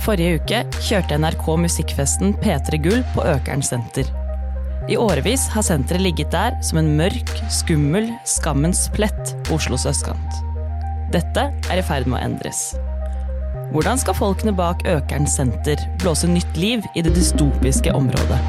Forrige uke kjørte NRK musikkfesten P3 Gull på Økern senter. I årevis har senteret ligget der som en mørk, skummel skammens plett på Oslos østkant. Dette er i ferd med å endres. Hvordan skal folkene bak Økern senter blåse nytt liv i det dystopiske området?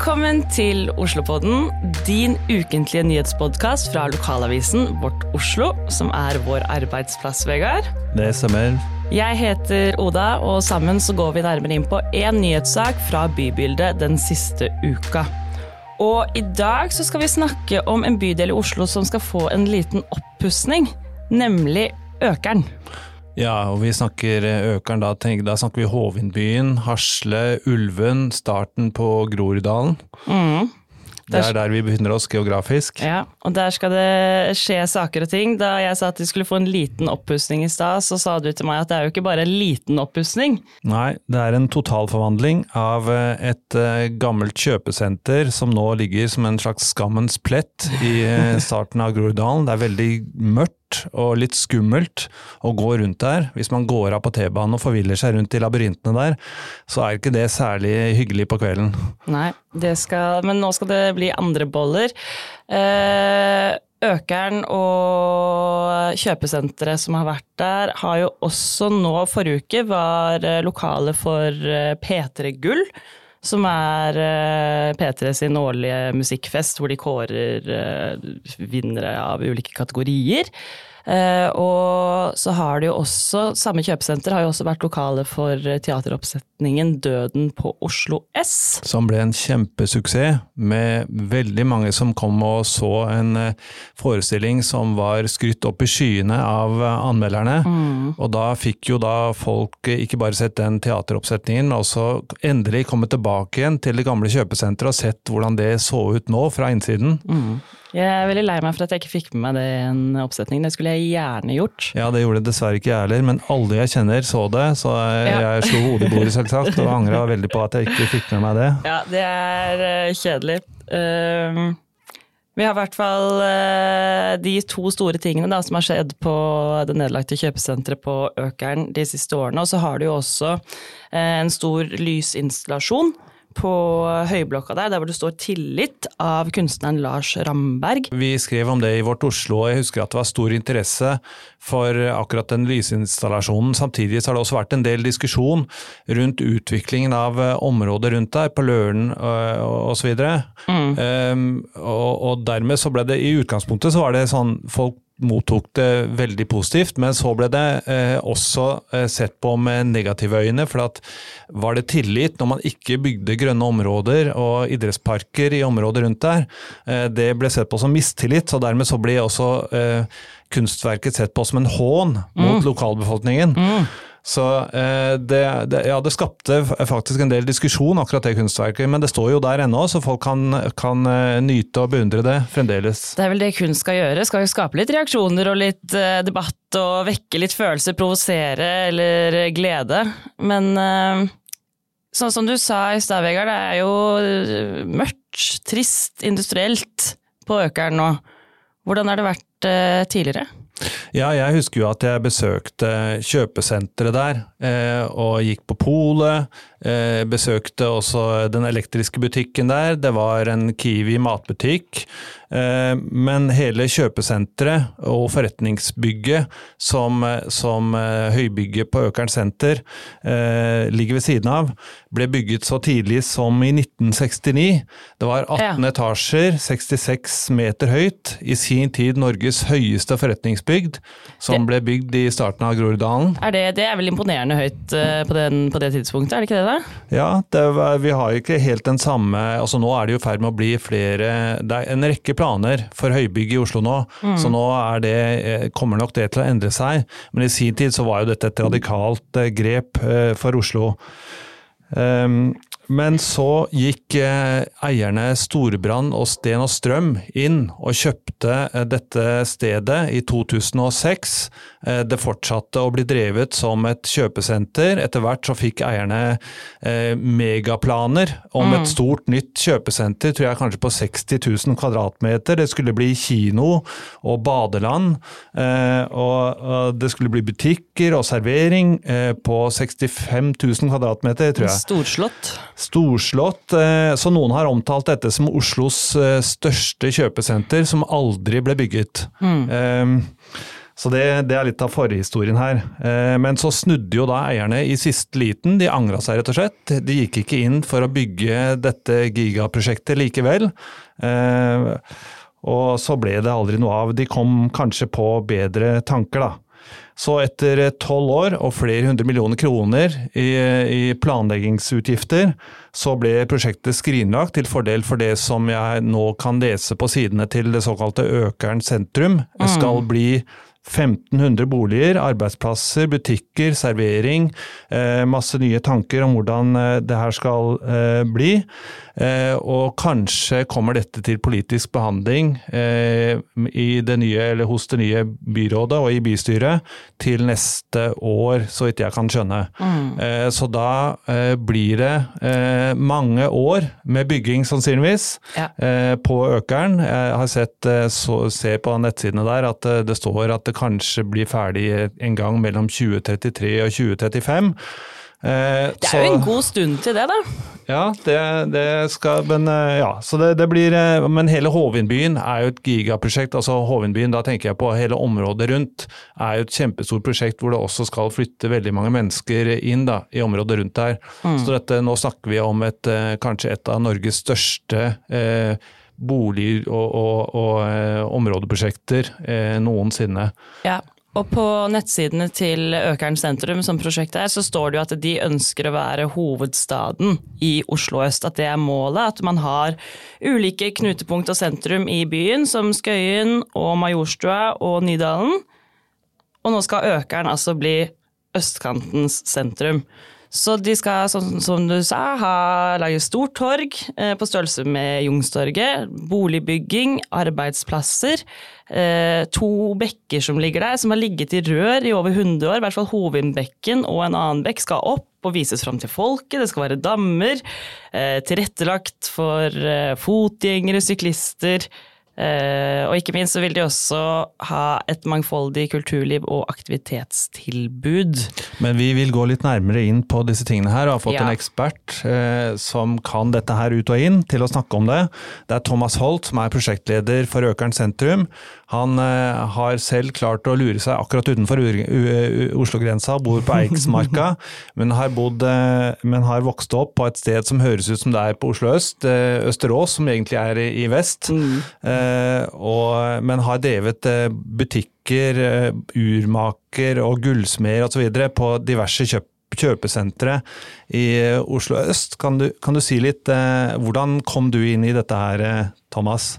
Velkommen til Oslopodden, din ukentlige nyhetspodkast fra lokalavisen Vårt Oslo, som er vår arbeidsplass, Vegard. Det stemmer. Jeg heter Oda, og sammen så går vi nærmere inn på én nyhetssak fra bybildet den siste uka. Og i dag så skal vi snakke om en bydel i Oslo som skal få en liten oppussing, nemlig Økern. Ja, og vi snakker Økeren, da, tenk, da snakker vi Hovindbyen, Hasle, Ulven, starten på Groruddalen. Mm. Det er der vi befinner oss geografisk. Ja, og der skal det skje saker og ting. Da jeg sa at vi skulle få en liten oppussing i stad, så sa du til meg at det er jo ikke bare en liten oppussing. Nei, det er en totalforvandling av eh, et eh, gammelt kjøpesenter som nå ligger som en slags skammens plett i eh, starten av Groruddalen. Det er veldig mørkt og litt skummelt å gå rundt der. Hvis man går av på T-banen og forviller seg rundt i labyrintene der, så er ikke det særlig hyggelig på kvelden. Nei, skal, men nå skal det bli andre boller. Eh, Økeren og kjøpesenteret som har vært der, har jo også nå Forrige uke var lokale for P3 Gull. Som er P3 sin årlige musikkfest, hvor de kårer vinnere av ulike kategorier. Uh, og så har det jo også, samme kjøpesenter har jo også vært lokale for teateroppsetningen Døden på Oslo S. Som ble en kjempesuksess, med veldig mange som kom og så en uh, forestilling som var skrytt opp i skyene av uh, anmelderne. Mm. Og da fikk jo da folk ikke bare sett den teateroppsetningen, men også endelig komme tilbake igjen til det gamle kjøpesenteret og sett hvordan det så ut nå fra innsiden. Mm. Jeg er veldig lei meg for at jeg ikke fikk med meg det i en oppsetning. Det skulle jeg gjerne gjort. Ja, det gjorde dessverre ikke jeg heller, men alle jeg kjenner så det, så jeg, ja. jeg slo hodet i bordet selvsagt, og angra veldig på at jeg ikke fikk med meg det. Ja, det er uh, kjedelig. Uh, vi har i hvert fall uh, de to store tingene da, som har skjedd på det nedlagte kjøpesenteret på Økeren de siste årene. Og så har du jo også en stor lysinstallasjon på Høyblokka der, der hvor det står 'Tillit' av kunstneren Lars Ramberg. Vi skrev om det i Vårt Oslo, og jeg husker at det var stor interesse for akkurat den lysinstallasjonen. Samtidig så har det også vært en del diskusjon rundt utviklingen av eh, området rundt der, på Løren osv. Mm. Um, og, og dermed så ble det i utgangspunktet så var det sånn folk mottok det veldig positivt, men så ble det eh, også eh, sett på med negative øyne. For at var det tillit når man ikke bygde grønne områder og idrettsparker i området rundt der? Eh, det ble sett på som mistillit, og dermed så ble også eh, kunstverket sett på som en hån mot mm. lokalbefolkningen. Mm. Så eh, det, det, ja, det skapte faktisk en del diskusjon, akkurat det kunstverket. Men det står jo der ennå, så folk kan, kan eh, nyte og beundre det fremdeles. Det er vel det kunst skal gjøre. Skal jo skape litt reaksjoner og litt eh, debatt og vekke litt følelser, provosere eller glede. Men sånn som du sa i stad, Vegard, det er jo mørkt, trist, industrielt på Økeren nå. Hvordan har det vært tidligere? Ja, jeg husker jo at jeg besøkte kjøpesenteret der, eh, og gikk på polet. Eh, besøkte også den elektriske butikken der. Det var en Kiwi matbutikk. Eh, men hele kjøpesenteret og forretningsbygget som, som høybygget på Økern senter ligger ved siden av, ble bygget så tidlig som i 1969. Det var 18 ja. etasjer, 66 meter høyt. I sin tid Norges høyeste forretningsbygd, som det, ble bygd i starten av Groruddalen. Det, det, er vel imponerende høyt på, den, på det tidspunktet, er det ikke det? da? Ja, det, vi har ikke helt den samme altså Nå er det jo i ferd med å bli flere Det er en rekke planer for høybygg i Oslo nå, mm. så nå det, eh, kommer nok det til å endre seg. Men i sin tid så var jo dette et radikalt eh, grep eh, for Oslo. Um, men så gikk eh, eierne Storebrand og Sten og Strøm inn og kjøpte eh, dette stedet i 2006 Eh, det fortsatte å bli drevet som et kjøpesenter. Etter hvert så fikk eierne eh, megaplaner om et stort nytt kjøpesenter, tror jeg kanskje på 60 000 kvadratmeter. Det skulle bli kino og badeland. Og det skulle bli butikker og servering på 65 000 kvadratmeter, tror jeg. Storslått. Storslått. Så noen har omtalt dette som Oslos største kjøpesenter, som aldri ble bygget. Mm. Så det, det, er litt av forhistorien her. Eh, men så snudde jo da eierne i siste liten, de angra seg rett og slett. De gikk ikke inn for å bygge dette gigaprosjektet likevel. Eh, og så ble det aldri noe av. De kom kanskje på bedre tanker, da. Så etter tolv år og flere hundre millioner kroner i, i, planleggingsutgifter, så ble prosjektet skrinlagt til fordel for det som jeg nå kan lese på sidene til det såkalte Økern sentrum. Det skal bli 1500 boliger, arbeidsplasser, butikker, servering. Eh, masse nye tanker om hvordan eh, det her skal eh, bli. Eh, og kanskje kommer dette til politisk behandling eh, det nye, hos det nye byrådet og i bystyret til neste år, så vidt jeg kan skjønne. Mm. Eh, så da blir det mange år med bygging, sannsynligvis, ja. på Økeren. Jeg har sett, så, ser på nettsidene der at det står at det kanskje blir ferdig en gang mellom 2033 og 2035. Eh, det er så, jo en god stund til det, da. Ja, det, det skal Men eh, ja, så det, det, blir eh, Men hele Hovindbyen er jo et gigaprosjekt. altså Hovindbyen, da tenker jeg på hele området rundt, er jo et kjempestort prosjekt hvor det også skal flytte veldig mange mennesker inn da, i området rundt der. Mm. Så dette, nå snakker vi om et, kanskje et av Norges største eh, bolig- og, og, og områdeprosjekter eh, noensinne. Ja, og på nettsidene til Økern sentrum, som prosjektet er, så står det jo at de ønsker å være hovedstaden i Oslo øst. At det er målet. At man har ulike knutepunkt og sentrum i byen, som Skøyen og Majorstua og Nydalen. Og nå skal Økern altså bli østkantens sentrum. Så de skal, sånn som du sa, ha, lage stort torg eh, på størrelse med Jungstorget. Boligbygging, arbeidsplasser. Eh, to bekker som ligger der, som har ligget i rør i over 100 år. I hvert fall Hovindbekken og en annen bekk skal opp og vises fram til folket. Det skal være dammer. Eh, tilrettelagt for eh, fotgjengere, syklister. Uh, og ikke minst så vil de også ha et mangfoldig kulturliv og aktivitetstilbud. Men vi vil gå litt nærmere inn på disse tingene her, og har fått ja. en ekspert eh, som kan dette her ut og inn, til å snakke om det. Det er Thomas Holt, som er prosjektleder for Økern sentrum. Han eh, har selv klart å lure seg akkurat utenfor Oslo-grensa, bor på Eiksmarka, men, har bodd, men har vokst opp på et sted som høres ut som det er på Oslo øst, Østerås, som egentlig er i, vest. Mm. Eh, og, men har drevet eh, butikker, eh, urmaker og gullsmeder osv. på diverse kjøp kjøpesentre i Oslo øst. Kan du, kan du si litt, hvordan kom du inn i dette her, Thomas?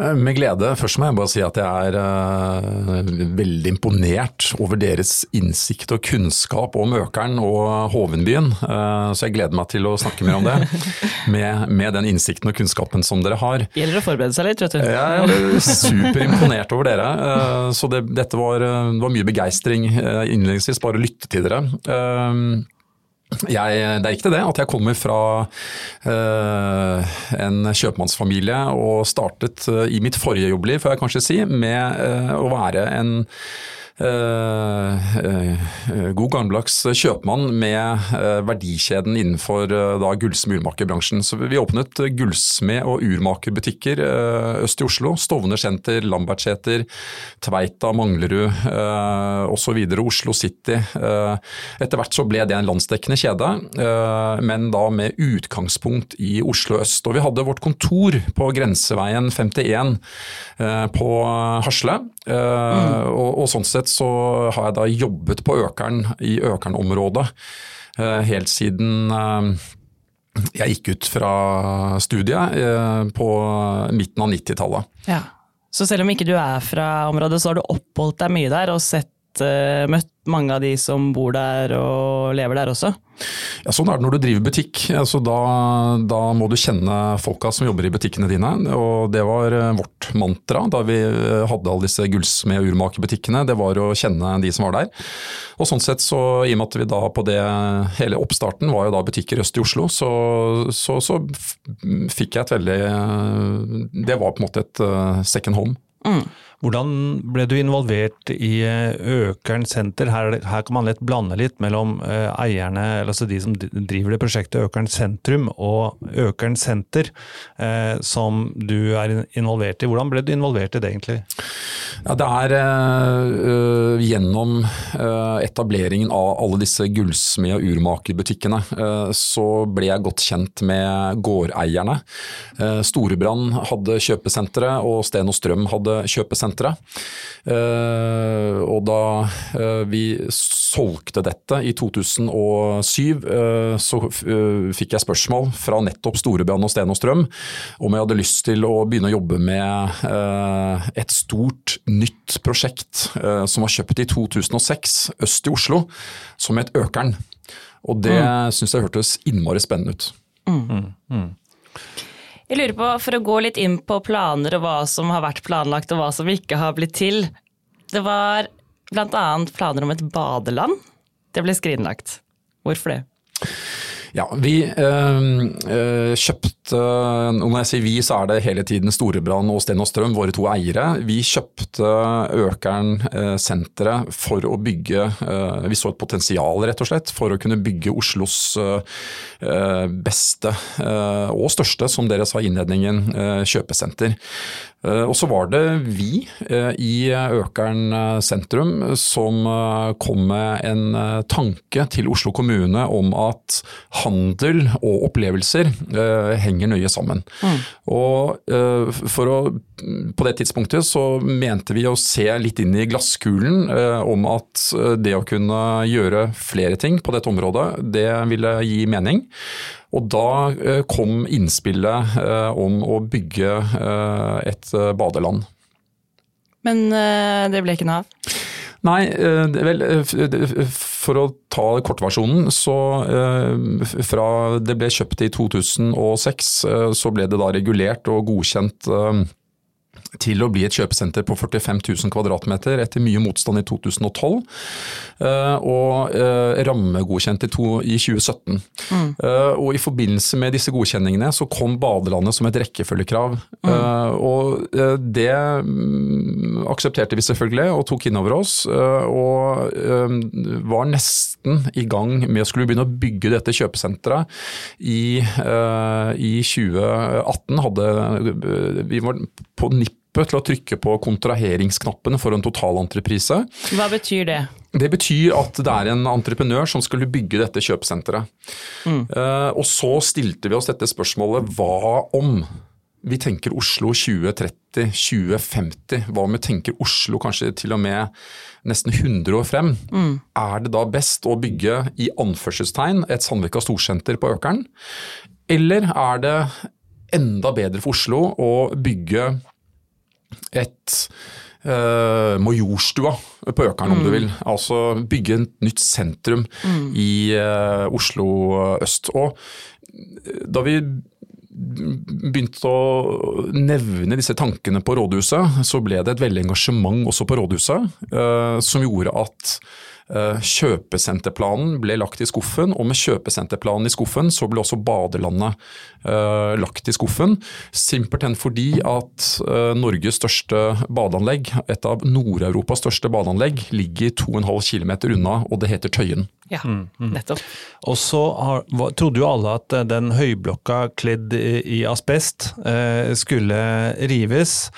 Eh, med glede. Først må jeg bare si at jeg er uh, veldig imponert over deres innsikt og kunnskap om Økeren og Hovenbyen. Uh, så jeg gleder meg til å snakke mer om det. Med, med den innsikten og kunnskapen som dere har. Gjelder å forberede seg litt, vet du. Jeg er superimponert over dere. Så det, dette var, var mye begeistring innledningsvis, bare å lytte til dere. Jeg, det er ikke det, at jeg kommer fra uh, en kjøpmannsfamilie og startet uh, i mitt forrige jobbliv, får jeg kanskje si, med uh, å være en god gammeldags kjøpmann med eh, verdikjeden innenfor da gullsmed- og urmakerbransjen. Så vi åpnet gullsmed- og urmakerbutikker øst i Oslo. Stovner senter, Lambertseter, Tveita, Manglerud osv. Oslo City. Etter hvert så ble det en landsdekkende kjede, men da med utgangspunkt i Oslo øst. Og vi hadde vårt kontor på Grenseveien 51 på Hasle. Mm. Og, og sånn sett så har jeg da jobbet på Økeren, i Økern-området, eh, helt siden eh, jeg gikk ut fra studiet eh, på midten av 90-tallet. Ja. Så selv om ikke du er fra området, så har du oppholdt deg mye der og sett sett uh, møtt mange av de som bor der og lever der også? Ja, Sånn er det når du driver butikk. Altså, da, da, må du kjenne folka som jobber i butikkene dine. og Det var eh, vårt mantra da vi eh, hadde alle disse gullsmed- og urmakerbutikkene. Det var å kjenne de som var der. Og sånn sett så, I og med at vi da på det hele oppstarten var jo da butikker øst i Oslo, så, så, så fikk jeg et veldig Det var på en måte et second home. Mm. Hvordan ble du involvert i eh, Økern senter? Her, her, kan man lett blande litt mellom uh, eierne, altså de som driver det prosjektet Økern sentrum og Økern senter, uh, som du er involvert i. Hvordan ble du involvert i det egentlig? Ja, det er uh, gjennom etableringen av alle disse gullsmed- og urmakerbutikkene så ble jeg godt kjent med gårdeierne. Storebrand hadde kjøpesentre og Sten og Strøm hadde kjøpesentre senteret. Eh, og da vi solgte dette i 2007, eh, så fikk jeg spørsmål fra nettopp Storebrand og Sten og Strøm om jeg hadde lyst til å begynne å jobbe med et stort, nytt prosjekt som var kjøpt i 2006 øst i Oslo, som het Økeren. Og det mm. syns jeg hørtes innmari spennende ut. Mm. Mm. mm. Jeg lurer på, For å gå litt inn på planer og hva som har vært planlagt og hva som ikke har blitt til. Det var bl.a. planer om et badeland. Det ble skrinlagt. Hvorfor det? Ja, vi øh, kjøpte Når jeg sier vi, så er det hele tiden Storebrand og Sten og Strøm, våre to eiere. Vi kjøpte Økern øh, senteret for å bygge øh, Vi så et potensial, rett og slett, for å kunne bygge Oslos beste og største, som dere sa i innledningen, kjøpesenter. Eh, og så var det vi eh, i Økern eh, sentrum som kom med en tanke til Oslo kommune om at handel og opplevelser henger nøye sammen. Mm. Og for å, på det tidspunktet så mente vi å se litt inn i glasskulen om at det å kunne gjøre flere ting på dette området, det ville gi mening. Og da kom innspillet om å bygge et badeland. Men det ble ikke noe av? Nei, vel, for å ta kortversjonen, så fra det ble kjøpt i 2006, så ble det da regulert og godkjent til å bli et kjøpesenter på 45 000 kvadratmeter etter mye motstand i 2012. Eh, og eh, rammegodkjent i 2017. Mm. Eh, og I forbindelse med disse godkjenningene så kom badelandet som et rekkefølgekrav. Mm. Og det mm, aksepterte vi selvfølgelig og tok inn over oss. Og var nesten i gang med å skulle begynne å bygge dette kjøpesenteret i, i 2018. Hadde, vi var på nipp til å trykke på kontraheringsknappene for en totalentreprise. Hva betyr det? Det betyr at det er en entreprenør som skulle bygge dette kjøpesenteret. Mm. Uh, og så stilte vi oss dette spørsmålet hva om vi tenker Oslo 2030-2050? Hva om vi tenker Oslo kanskje til og med nesten 100 år frem? Mm. Er det da best å bygge i anførselstegn et Sandvika storsenter på Økeren? Eller er det enda bedre for Oslo å bygge et uh, Majorstua på Økeren, mm. om du mm. vil. Altså bygge et nytt sentrum mm. i uh, Oslo øst. Og da vi begynte å nevne disse tankene på rådhuset, så ble det et veldig engasjement også på rådhuset, uh, som gjorde at Eh, kjøpesenterplanen ble lagt i skuffen, og med kjøpesenterplanen i skuffen så ble også badelandet uh, lagt i skuffen. Simpelthen fordi at uh, Norges største badeanlegg, et av Nord-Europas største badeanlegg, ligger 2,5 km unna, og det heter Tøyen. Ja, mm, mm. nettopp. Og så har, trodde jo alle at den høyblokka kledd i, i asbest uh, skulle rives.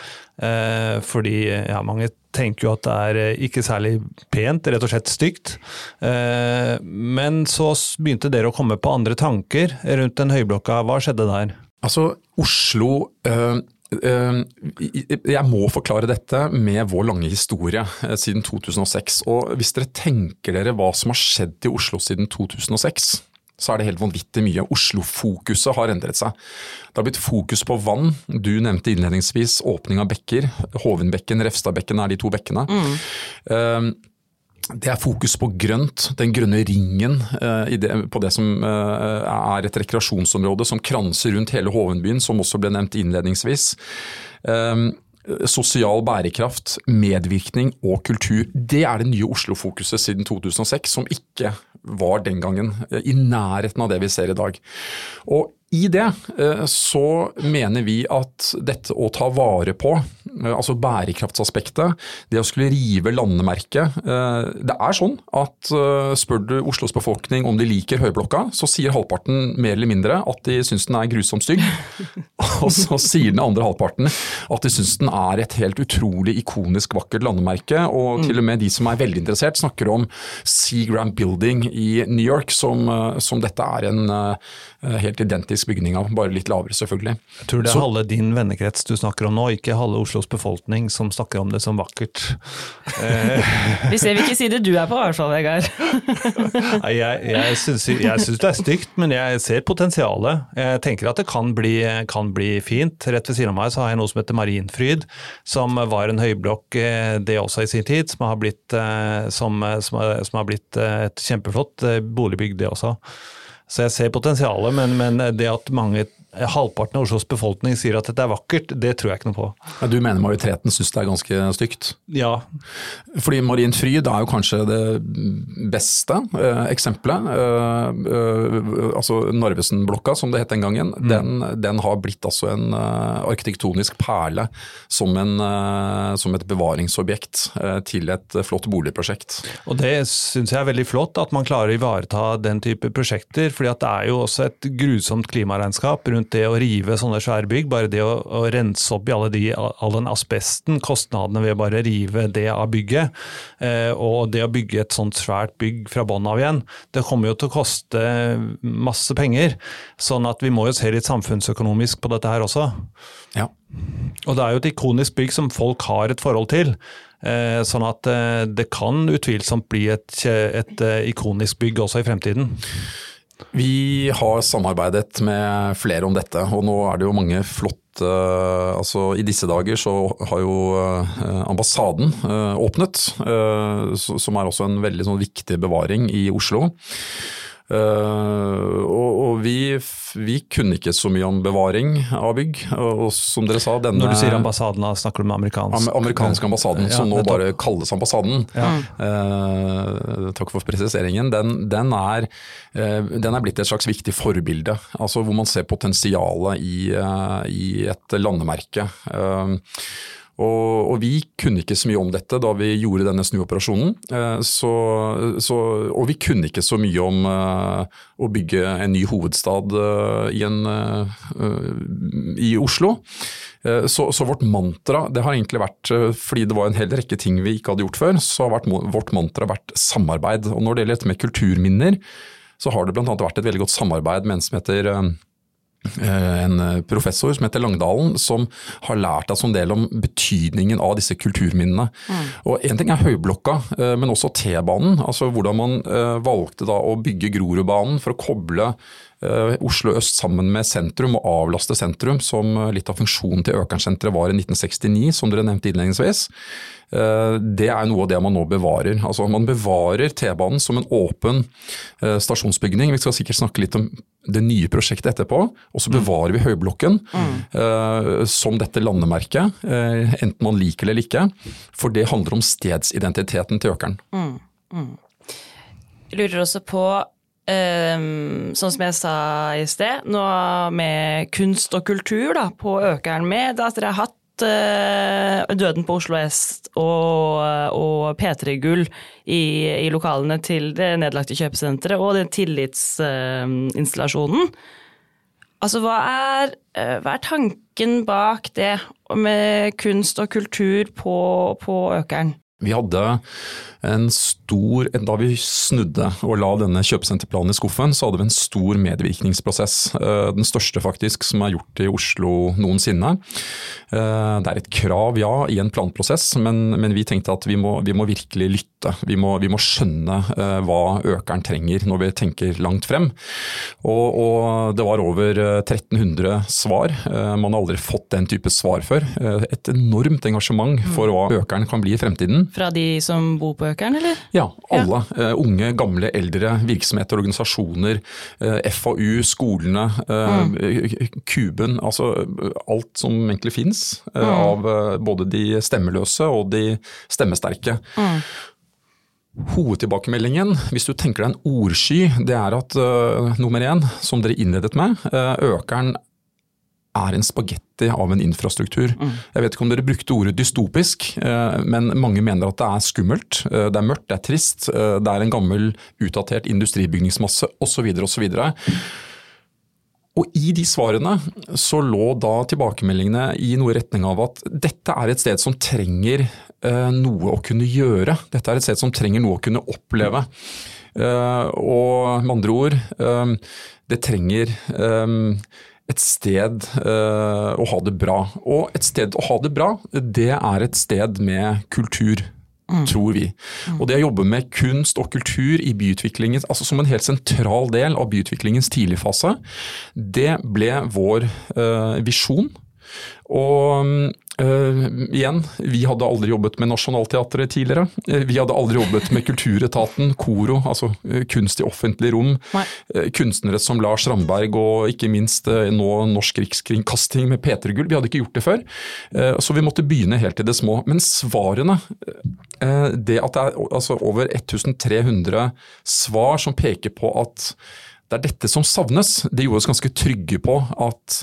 Eh, fordi ja, mange tenker jo at det er eh, ikke særlig pent, rett og slett stygt. Eh, men så begynte dere å komme på andre tanker rundt den høyblokka. Hva skjedde der? Altså, Oslo jeg må forklare dette med vår lange historie siden 2006. Og hvis dere tenker dere hva som har skjedd i Oslo siden 2006, så er det helt vanvittig mye. Oslo-fokuset har endret seg. Det har blitt fokus på vann. Du nevnte innledningsvis åpning av bekker. Hovenbekken, Refstadbekken er de to bekkene. Mm. Uh, det er fokus på grønt, den grønne ringen uh, på det som uh, er et rekreasjonsområde som kranser rundt hele Hovenbyen, som også ble nevnt innledningsvis. Sosial bærekraft, medvirkning og kultur. Det er det nye Oslo-fokuset siden 2006, som ikke var den gangen i nærheten av det vi ser i dag. Og i det eh, så mener vi at dette å ta vare på, eh, altså bærekraftsaspektet, det å skulle rive landemerket eh, Det er sånn at spør du Oslos befolkning om de liker Høyblokka, så sier halvparten mer eller mindre at de syns den er grusomt stygg. Og så sier den andre halvparten at de syns den er et helt utrolig ikonisk vakkert landemerke. Og til og med de som er veldig interessert snakker om Seagram Building i New York, som, som dette er en helt identisk bygning av, bare litt lavere selvfølgelig. Jeg tror det er så, halve din vennekrets du snakker om nå, ikke halve Oslos befolkning som snakker om det som vakkert. Vi ser hvilken side du er på i hvert fall, Vegard. jeg jeg syns det er stygt, men jeg ser potensialet. Jeg tenker at det kan bli, kan bli, fint. Rett ved siden av meg så har jeg noe som heter Marienfryd, som var en høyblokk eh, det også i sin tid, som har blitt, eh, som, som, som har blitt eh, et kjempeflott boligbygg det også. Så jeg ser potensialet, men, men det at mange halvparten av Oslos befolkning sier at dette er vakkert, det tror jeg ikke noe på. Ja, du mener majoriteten syns det er ganske stygt? Ja. Fordi Marien Fryd er jo kanskje det beste eh, eksempelet. Eh, eh, altså Narvesen-blokka, som det het den gangen, mm. den, den, har blitt altså en uh, arkitektonisk perle som, en, uh, som et bevaringsobjekt uh, til et flott boligprosjekt. Og Det syns jeg er veldig flott, at man klarer å ivareta den type prosjekter. fordi det er jo også et grusomt klimaregnskap rundt rundt det å rive sånne svære bygg, bare det å, å rense opp i alle de, all den asbesten, kostnadene ved bare rive det av bygget, eh, og det å bygge et sånt svært bygg fra bånn av igjen, det kommer jo til å koste masse penger. Sånn at vi må jo se litt samfunnsøkonomisk på dette her også. Ja. Og det er jo et ikonisk bygg som folk har et forhold til. Eh, sånn at eh, det kan utvilsomt bli et, et, et ikonisk bygg også i fremtiden. Vi har samarbeidet med flere om dette, og nå er det jo mange flotte altså I disse dager så har jo eh, ambassaden eh, åpnet, eh, som er også en veldig sånn viktig bevaring i Oslo. Uh, og, og vi, vi, kunne ikke så mye om bevaring av bygg. Og, som dere sa, denne Når du sier ambassaden, snakker du med amerikansk? Amerikansk ambassaden, ja, som nå bare kalles ambassaden. Ja. Uh, takk for presiseringen. Den, den, er, uh, den, er, blitt et slags viktig forbilde. Altså hvor man ser potensialet i, i et landemerke. Og, og, vi kunne ikke så mye om dette da vi gjorde denne snuoperasjonen. Eh, så, så, og vi kunne ikke så mye om uh, å bygge en ny hovedstad uh, i, en, i, Oslo. Så, så, vårt mantra, det har egentlig vært, fordi det var en hel rekke ting vi ikke hadde gjort før, så har vært, vårt mantra vært samarbeid. Og når det gjelder dette med kulturminner, så har det bl.a. vært et veldig godt samarbeid med en som heter Eh, en eh, professor som heter Langdalen, som har lært oss en del om betydningen av disse kulturminnene. Mm. Og Én ting er Høyblokka, eh, men også T-banen. altså Hvordan man valgte da å bygge Grorudbanen for å koble Oslo øst sammen med sentrum og avlaste sentrum, som litt av funksjonen til Økernsenteret var i 1969, som dere nevnte innledningsvis. Eh, det er noe av det man nå bevarer. Altså Man bevarer T-banen som en åpen eh, stasjonsbygning. Vi skal sikkert snakke litt om det nye prosjektet etterpå. Og så bevarer vi Høyblokken mm. som dette landemerket, enten man liker det eller ikke. For det handler om stedsidentiteten til økeren. Mm. Mm. Jeg lurer også på Um, sånn som jeg sa i sted, nå med kunst og kultur da, på Økeren med at dere har hatt uh, Døden på Oslo S og, og P3-gull i, i, lokalene til det nedlagte kjøpesenteret og den tillitsinstallasjonen. Uh, altså, hva er, uh, hva er, tanken bak det med kunst og kultur på, på Økeren? Vi hadde en stor Da vi snudde og la denne kjøpesenterplanen i skuffen, så hadde vi en stor medvirkningsprosess. Eh, den største faktisk som er gjort i Oslo noensinne. Eh, det er et krav, ja, i en planprosess, men, men vi tenkte at vi må, vi må virkelig lytte. Vi må, vi må, skjønne eh, hva økeren trenger når vi tenker langt frem. Og, og det var over 1300 svar. Man har aldri fått den type svar før. Et enormt engasjement for hva økeren kan bli i fremtiden. fra de som bor på Økeren, eller? Ja, alle. Ja. Unge, gamle, eldre, virksomheter, organisasjoner, FAU, skolene, mm. Kuben. Altså alt som egentlig fins mm. av både de stemmeløse og de stemmesterke. Mm. Hovedtilbakemeldingen, hvis du tenker deg en ordsky, det er at uh, nummer én, som dere innledet med, uh, økeren er en spagetti av en infrastruktur. Mm. Jeg vet ikke om dere brukte ordet dystopisk, uh, men mange mener at det er skummelt. det er mørkt, det er trist, det er en gammel, utdatert industribygningsmasse osv. osv. Og i de svarene så lå da tilbakemeldingene i noe retning av at dette er et sted som trenger eh, noe å kunne gjøre. Dette er et sted som trenger noe å kunne oppleve. Eh, og med andre ord, eh, det trenger et sted å ha det bra. Og et sted å ha det bra, det er et sted med kultur. Mm. tror vi. Mm. Og Det å jobbe med kunst og kultur i byutviklingen, altså som en helt sentral del av byutviklingens tidligfase, det ble vår uh, visjon. Og Uh, igjen, vi hadde aldri jobbet med Nationaltheatret tidligere. Uh, vi hadde aldri jobbet med Kulturetaten, KORO, altså uh, kunst i offentlig rom. kunstnere som Lars Ramberg og ikke minst nå Norsk Rikskringkasting med P3 Gull. Vi hadde ikke gjort det før. så vi måtte begynne helt i det små. Men svarene, det at det er altså, over 1300 svar som peker på at det er dette som savnes. Det gjorde oss ganske trygge på at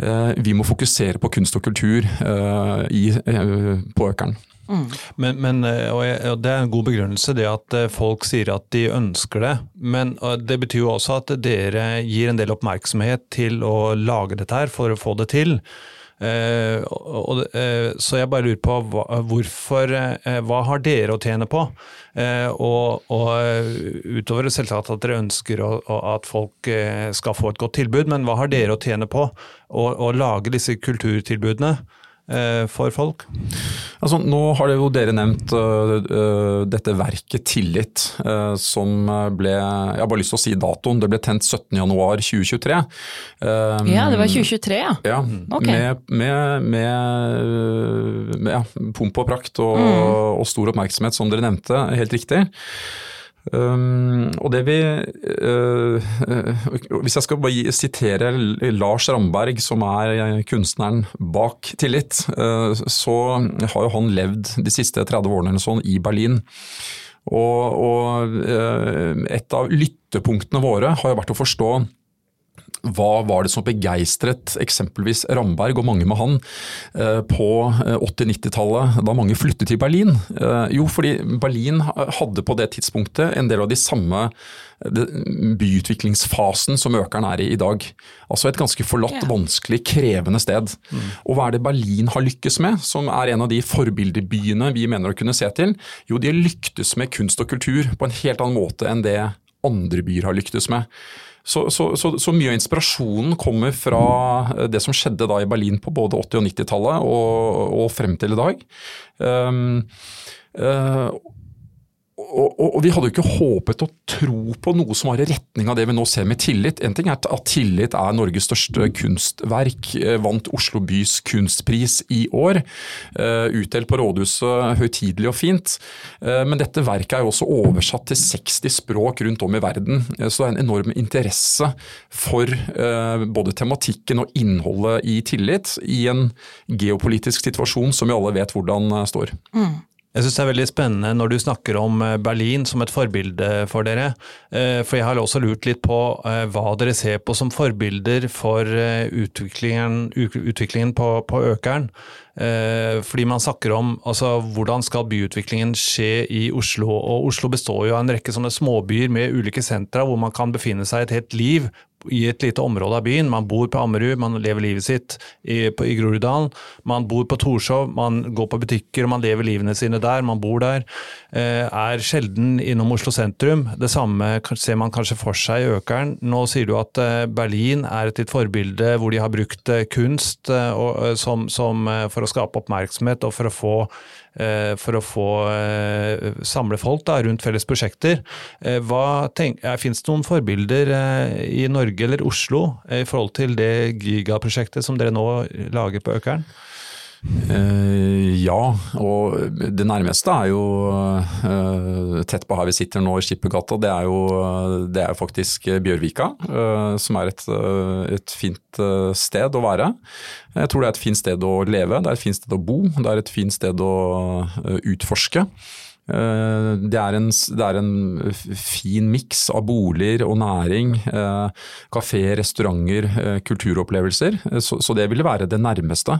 eh, vi må fokusere på kunst og kultur eh, i, eh, på Økeren. Mm. Men, men eh, og Det er en god begrunnelse, det at eh, folk sier at de ønsker det. Men det betyr jo også at dere gir en del oppmerksomhet til å lage dette her for å få det til. Uh, og, uh, så jeg bare lurer på hva, hvorfor uh, Hva har dere å tjene på? og, og utover selvsagt at dere ønsker å, at folk skal få et godt tilbud, men hva har dere å tjene på å, å lage disse kulturtilbudene? Eh, for folk? Altså, nå har det jo dere nevnt uh, dette verket Tillit, uh, som ble Jeg har bare lyst til å si datoen. Det ble tent 17.1.2023. Um, ja, det var 2023, ja. ja okay. Med, med, med, med ja, pomp og prakt og, mm. og stor oppmerksomhet, som dere nevnte. Helt riktig. Um, og det vi uh, Hvis jeg skal bare sitere Lars Ramberg, som er kunstneren bak Tillit, uh, så har jo han levd de siste 30 årene eller sånn i Berlin. Og, og et av lyttepunktene våre har jo vært å forstå hva var det som begeistret eksempelvis Ramberg og mange med han eh, på 80-90-tallet, eh, da mange flyttet til Berlin? Eh, jo, fordi Berlin hadde på det tidspunktet en del av de samme byutviklingsfasen som Økeren er i i dag. Altså et ganske forlatt, vanskelig, krevende sted. Mm. Og hva er det Berlin har lykkes med, som er en av de forbildebyene vi mener å kunne se til? Jo, de har lyktes med kunst og kultur på en helt annen måte enn det andre byer har lyktes med. Så, så, så, mye av inspirasjonen kommer fra eh, det som skjedde da i Berlin på både 80- og 90-tallet og, og, frem til i dag. Um, uh, og, og, vi hadde jo ikke håpet å tro på noe som var i retning av det vi nå ser med tillit. En ting er at tillit er Norges største kunstverk. Eh, vant Oslo bys kunstpris i år. Uh, utdelt på rådhuset høytidelig og fint. Uh, men dette verket er jo også oversatt til 60 språk rundt om i verden. Så det er en enorm interesse for både tematikken og innholdet i tillit i en geopolitisk situasjon som vi alle vet hvordan står. Mm. Jeg syns det er veldig spennende når du snakker om eh, Berlin som et forbilde for dere. Eh, for jeg har også lurt litt på eh, hva dere ser på som forbilder for utviklingen, utviklingen på, på, Økeren. Fordi man snakker om altså, hvordan skal byutviklingen skje i Oslo. Og Oslo består jo av en rekke sånne småbyer med ulike sentra hvor man kan befinne seg et helt liv i et lite område av byen. Man bor på Ammerud, man lever livet sitt i, på, i Groruddalen. Man bor på Torshov, man går på butikker og man lever livene sine der. Man bor der. Eh, er sjelden innom Oslo sentrum. Det samme ser man kanskje for seg i Økeren. Nå sier du at eh, Berlin er et ditt forbilde hvor de har brukt eh, kunst eh, og, eh, som, som, eh, for å skape oppmerksomhet og for å få for å få eh, samle folk da, rundt felles prosjekter. Eh, Fins det noen forbilder i Norge eller Oslo i forhold til det gigaprosjektet som dere nå lager på Økeren? Uh, ja, og det nærmeste er jo uh, tett på her vi sitter nå i Skippergata. Det er jo det er faktisk Bjørvika, uh, som er et, et, fint sted å være. Jeg tror det er et fint sted å leve, det er et fint sted å bo, det er et fint sted å utforske. Eh, det er en, det er en fin miks av boliger og næring. Eh, kafé, restauranter, eh, kulturopplevelser. Så, så, det ville være det nærmeste.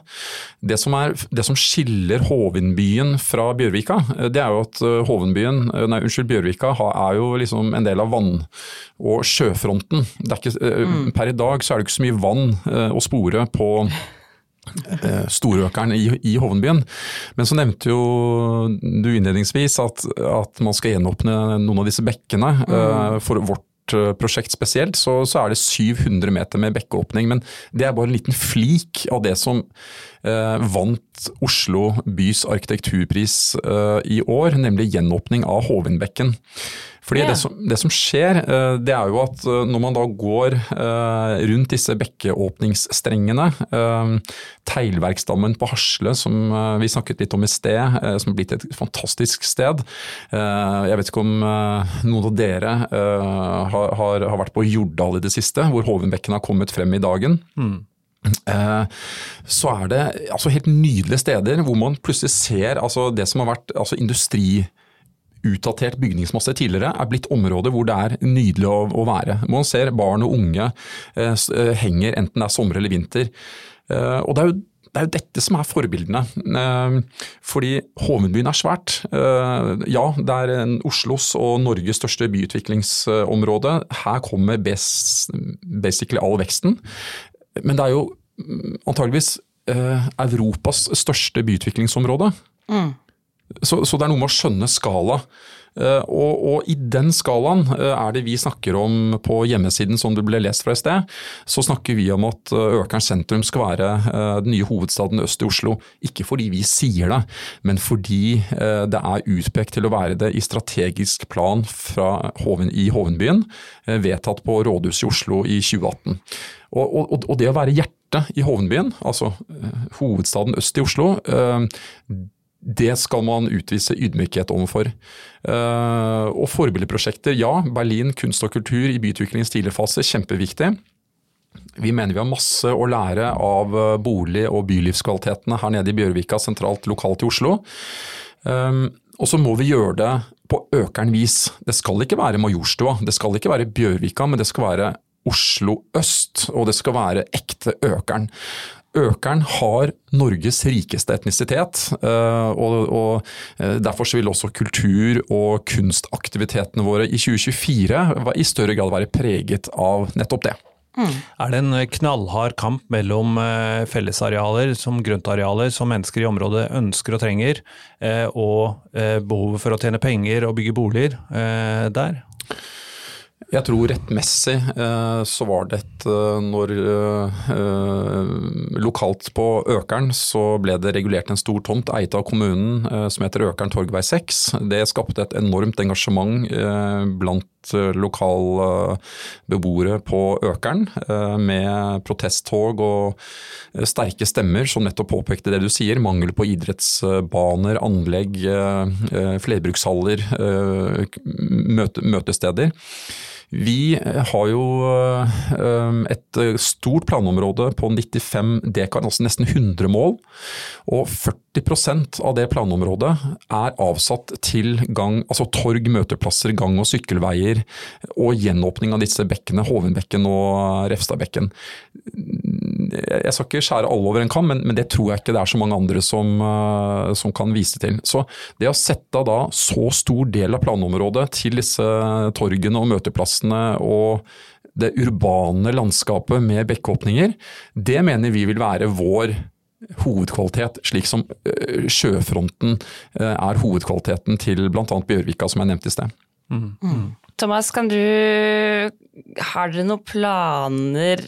Det som, er, det som skiller Hovinbyen fra Bjørvika, det er jo at Hovinbyen, nei, unnskyld, Bjørvika er jo liksom en del av vann- og sjøfronten. Ikke, mm. Per i dag så er det ikke så mye vann å spore på storøkeren i, i Hovenbyen. Men så nevnte jo du innledningsvis at, at man skal gjenåpne noen av disse bekkene. Mm. Uh, for vårt uh, prosjekt spesielt, så, så, er det 700 meter med bekkeåpning. Men det er bare en liten flik av det som eh, vant Oslo bys arkitekturpris i år, nemlig gjenåpning av Hovenbekken. Fordi ja. det, som, det, som, skjer, eh, det er jo at eh, når man da går eh, rundt disse bekkeåpningsstrengene, Teglverksdammen på Hasle som vi snakket litt om i sted, som er blitt et fantastisk sted. Jeg vet ikke om noen av dere har, har, har vært på Jordal i det siste, hvor Hovenbekken har kommet frem i dagen. Mm så er det altså helt nydelige steder hvor man plutselig ser altså det som har vært altså industri utdatert bygningsmasse tidligere, er blitt områder hvor det er nydelig å, å være. Man ser barn og unge eh, eh, henger enten det er sommer eller vinter. Eh, og det er jo det er jo dette som er forbildene. Eh, fordi Hovenbyen er svært. Eh, ja, det er Oslos og Norges største byutviklingsområde. Her kommer basically all veksten. Men det er jo mm, antageligvis Europas største byutviklingsområde. Mm. Så, så, det er noe med å skjønne skala. Uh, og, og, i den skalaen uh, er det vi snakker om på hjemmesiden som det ble lest fra i sted. Så snakker vi om at uh, Økern sentrum skal være den nye hovedstaden øst i Oslo. Ikke fordi vi sier det, men fordi det er utpekt til å være det i strategisk plan Hoven, i Hovenbyen, vedtatt på rådhuset i Oslo i 2018. Og, og, og det å være hjertet i Hovenbyen, altså hovedstaden øst i Oslo, det skal man utvise ydmykhet overfor. Uh, og forbildeprosjekter, ja. Berlin kunst og kultur i byutviklingens tidlige fase, kjempeviktig. Vi mener vi har masse å lære av eh, bolig- og bylivskvalitetene her nede i Bjørvika, sentralt lokalt i Oslo. Um, og så må vi gjøre det på økeren vis. Det skal ikke være Majorstua, det skal ikke være Bjørvika, men det skal være Oslo øst, og det skal være ekte økeren. Økeren har Norges rikeste etnisitet, eh, og, eh, derfor vil også kultur- og kunstaktivitetene våre i 2024 i større grad være preget av nettopp det. Mm. Er det en knallhard kamp mellom eh, fellesarealer som grøntarealer som mennesker i området ønsker og trenger, og behovet for å tjene penger og bygge boliger der? Jeg tror rettmessig eh, så var det et eh, Når eh, lokalt på Økern så ble det regulert en stor tomt eid av kommunen som heter Økern Torgvei 6. Det skapte et enormt engasjement blant lokale beboere på Økern, med protesttog og sterke stemmer som nettopp påpekte det du sier. Mangel på idrettsbaner, anlegg, flerbrukshaller, møtesteder. Vi har jo eh, et stort planområde på 95 dekar, altså nesten 100 mål. Og 40% av det planområdet er avsatt til gang, altså torg, møteplasser, gang- og sykkelveier og gjenåpning av disse bekkene, Hovenbekken og Refstadbekken. Jeg skal ikke skjære alle over en kam, men, men, det tror jeg ikke det er så mange andre som, eh, som kan vise til. Så det å sette da så stor del av planområdet til disse torgene og møteplassene og det urbane landskapet med bekkeåpninger, det mener vi vil være vår hovedkvalitet, slik som øh, sjøfronten øh, er hovedkvaliteten til bl.a. Bjørvika, som jeg nevnte i sted. Mm. Mm. Thomas, kan du Har dere noen planer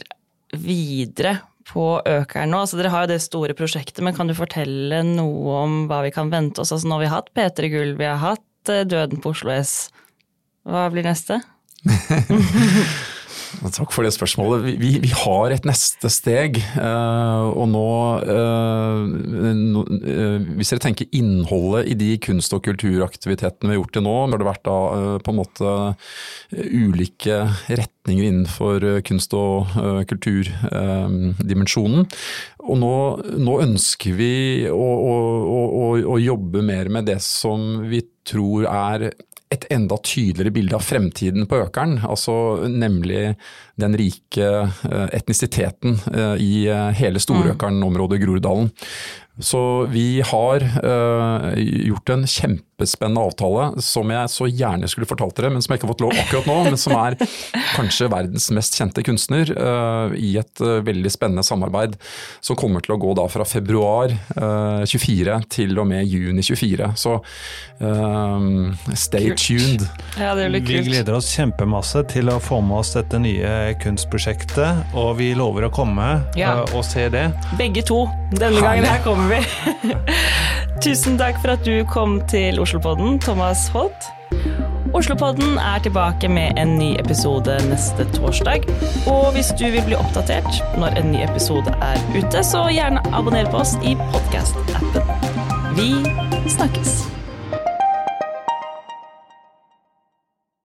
videre på Økeren nå? Altså, dere har jo det store prosjektet, men kan du fortelle noe om hva vi kan vente oss? Altså, nå har vi hatt P3 Gull, vi har hatt øh, Døden på Oslo S. Hva blir neste? Takk for det spørsmålet. Vi, vi har et neste steg. Uh, og nå, uh, no, uh, Hvis dere tenker innholdet i de kunst- og kulturaktivitetene vi har gjort til nå, har det vært da på en måte ulike retninger innenfor kunst- og kulturdimensjonen. og nå, nå, ønsker vi å, å, å, å jobbe mer med det som vi tror er enda tydeligere bilde av fremtiden på Økeren, altså nemlig den rike eh, etnisiteten eh, i eh, hele Storøkeren-området Groruddalen. Så vi har uh, gjort en kjempespennende avtale som jeg så gjerne skulle fortalt dere, men som jeg ikke har fått lov akkurat nå. Men som er kanskje verdens mest kjente kunstner uh, i et uh, veldig spennende samarbeid. Som kommer til å gå da fra februar 24 til og med juni 24. Så stay kult. tuned. Ja, det blir kult. Vi gleder oss kjempemasse til å få med oss dette nye kunstprosjektet, og vi lover å komme ja. og se det. Begge to. Denne gangen her kommer vi. Tusen takk for at du kom til Oslopodden, Thomas Holt. Oslopodden er tilbake med en ny episode neste torsdag. Og hvis du vil bli oppdatert når en ny episode er ute, så gjerne abonner på oss i podkast-appen. Vi snakkes.